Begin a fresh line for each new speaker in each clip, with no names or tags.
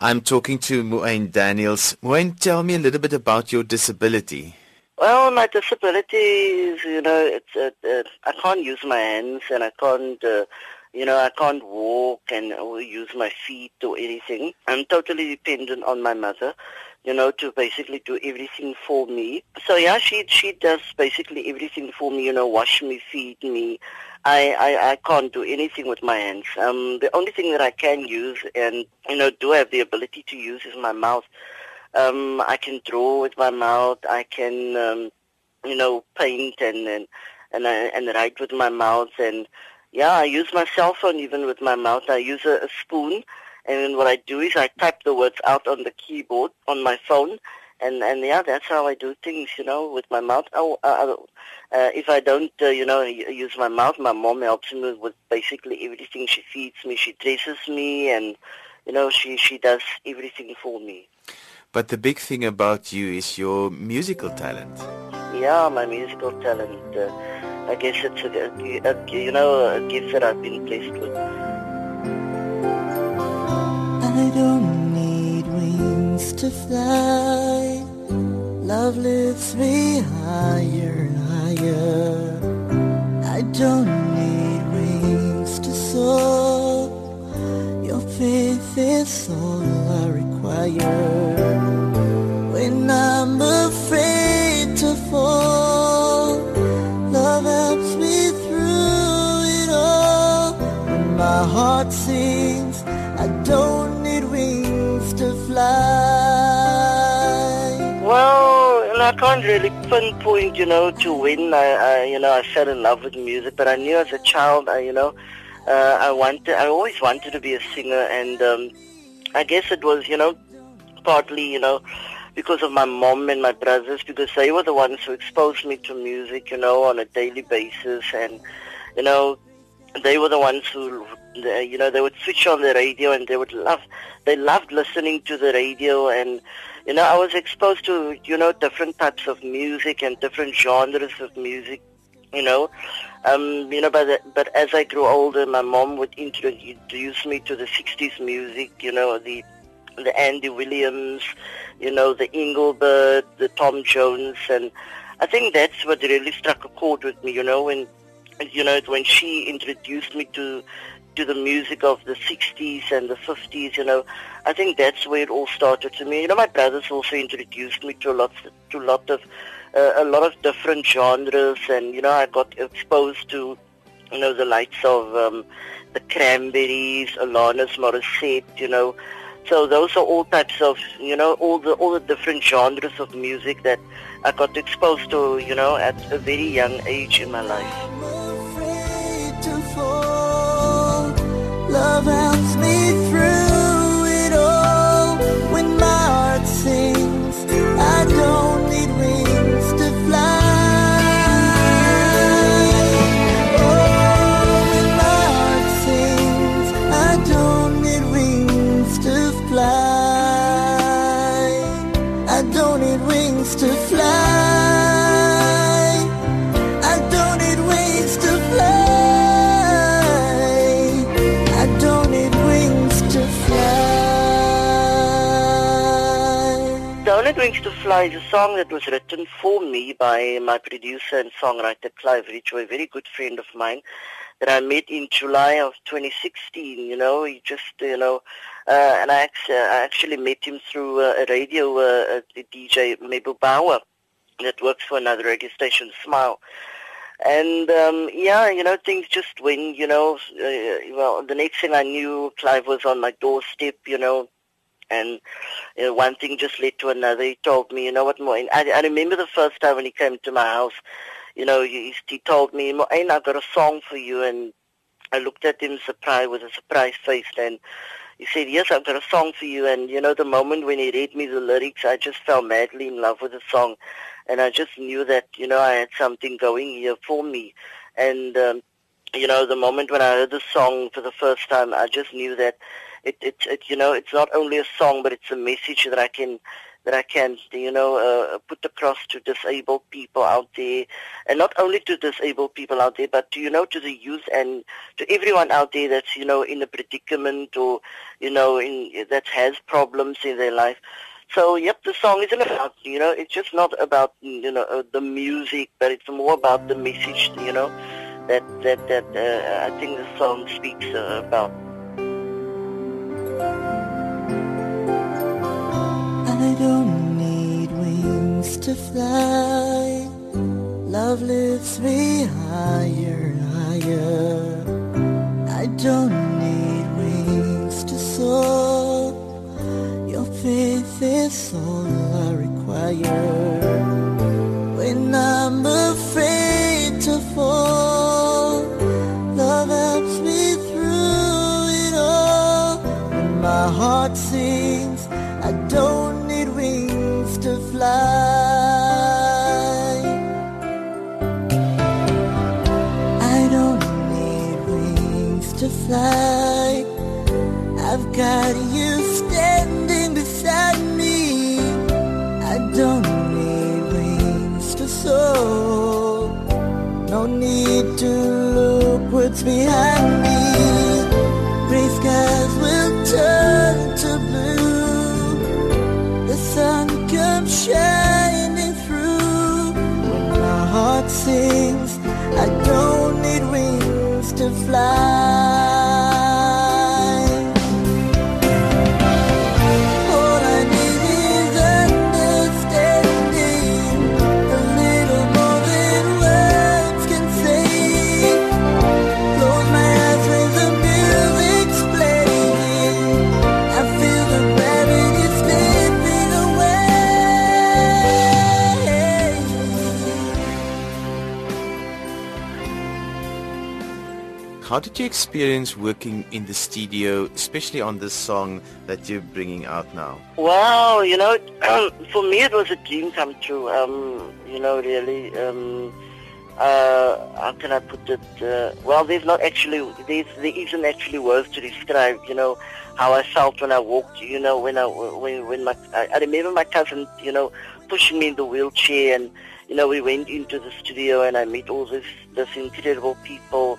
I'm talking to Moe-ain Daniels. Moe-ain, tell me a little bit about your disability.
Well, my disability is, you know, it's uh, uh, I can't use my hands and I can't, uh, you know, I can't walk and use my feet or anything. I'm totally dependent on my mother, you know, to basically do everything for me. So yeah, she she does basically everything for me, you know, wash me, feed me. I, I, I can't do anything with my hands. Um, the only thing that I can use and, you know, do have the ability to use is my mouth. Um, I can draw with my mouth. I can, um, you know, paint and and and, uh, and write with my mouth. And yeah, I use my cell phone even with my mouth. I use a, a spoon, and what I do is I type the words out on the keyboard on my phone. And and yeah, that's how I do things, you know, with my mouth. Oh, uh, uh, uh if I don't, uh, you know, use my mouth, my mom helps me with basically everything. She feeds me, she dresses me, and you know, she she does everything for me.
But the big thing about you is your musical talent.
Yeah, my musical talent. Uh, I guess it's a, a, a, you know a gift that I've been blessed with.
I don't need wings to fly. Love lifts me higher and higher. I don't need wings to soar. Your faith is all I require. When I'm afraid to fall, love helps me through it all. When my heart sings I don't need wings to fly
I can't really pinpoint, you know, to when I, I you know, I fell in love with music, but I knew as a child, I, you know, uh, I wanted, I always wanted to be a singer, and um, I guess it was, you know, partly, you know, because of my mom and my brothers, because they were the ones who exposed me to music, you know, on a daily basis, and you know, they were the ones who, you know, they would switch on the radio and they would love, they loved listening to the radio and, you know, I was exposed to, you know, different types of music and different genres of music, you know. Um, you know, but, but as I grew older, my mom would introduce me to the 60s music, you know, the, the Andy Williams, you know, the Engelbert, the Tom Jones, and I think that's what really struck a chord with me, you know, when you know, when she introduced me to to the music of the 60s and the 50s, you know, I think that's where it all started to me. You know, my brothers also introduced me to a lot, to a lot of, uh, a lot of different genres, and you know, I got exposed to, you know, the likes of um, the Cranberries, Alanis Morissette, you know. So those are all types of, you know, all the all the different genres of music that I got exposed to, you know, at a very young age in my life.
Helps me Wings to Fly
is a song that was written for me by my producer and songwriter Clive Ridgway, a very good friend of mine that I met in July of 2016. You know, he just, you know, uh, and I, actually, I actually met him through uh, a radio uh, a DJ, Mabel Bauer, that works for another radio station, Smile. And um, yeah, you know, things just went. You know, uh, well, the next thing I knew, Clive was on my doorstep. You know, and you know, one thing just led to another. He told me, you know what, Moin, I, I remember the first time when he came to my house, you know, he, he told me, Moin, I've got a song for you, and I looked at him surprised with a surprised face, and he said, yes, I've got a song for you, and you know, the moment when he read me the lyrics, I just fell madly in love with the song, and I just knew that, you know, I had something going here for me, and um, you know, the moment when I heard the song for the first time, I just knew that it, it, it, you know, it's not only a song, but it's a message that I can, that I can, you know, uh, put across to disabled people out there, and not only to disabled people out there, but to, you know, to the youth and to everyone out there that's, you know, in a predicament or, you know, in, that has problems in their life. So, yep, the song isn't about, you know, it's just not about, you know, uh, the music, but it's more about the message, you know, that, that, that uh, I think the song speaks uh, about.
Don't need wings to fly. Love lifts me higher, higher. I don't need wings to soar. Your faith is all I require. When I'm afraid to fall, love helps me through it all. When my heart sings, to fly. I've got you standing beside me. I don't need wings to soar. No need to look what's behind to
How did you experience working in the studio, especially on this song that you're bringing out now?
Wow, you know, for me it was a dream come true. Um, you know, really. Um, uh, how can I put it? Uh, well, there's not actually, there's, there isn't actually words to describe. You know, how I felt when I walked. You know, when I when when my I, I remember my cousin, you know, pushing me in the wheelchair, and you know, we went into the studio, and I met all this this incredible people,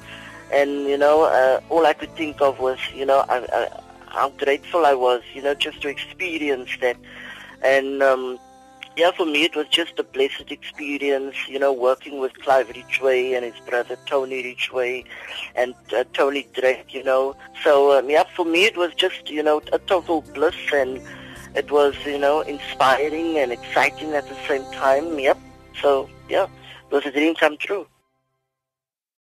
and you know, uh, all I could think of was, you know, I, I, how grateful I was, you know, just to experience that, and. Um, yeah, for me it was just a blessed experience, you know, working with Clive Ridgway and his brother Tony Ridgway and uh, Tony Drake, you know. So, um, yeah, for me it was just, you know, a total bliss and it was, you know, inspiring and exciting at the same time, yep. So, yeah, it was a dream come true.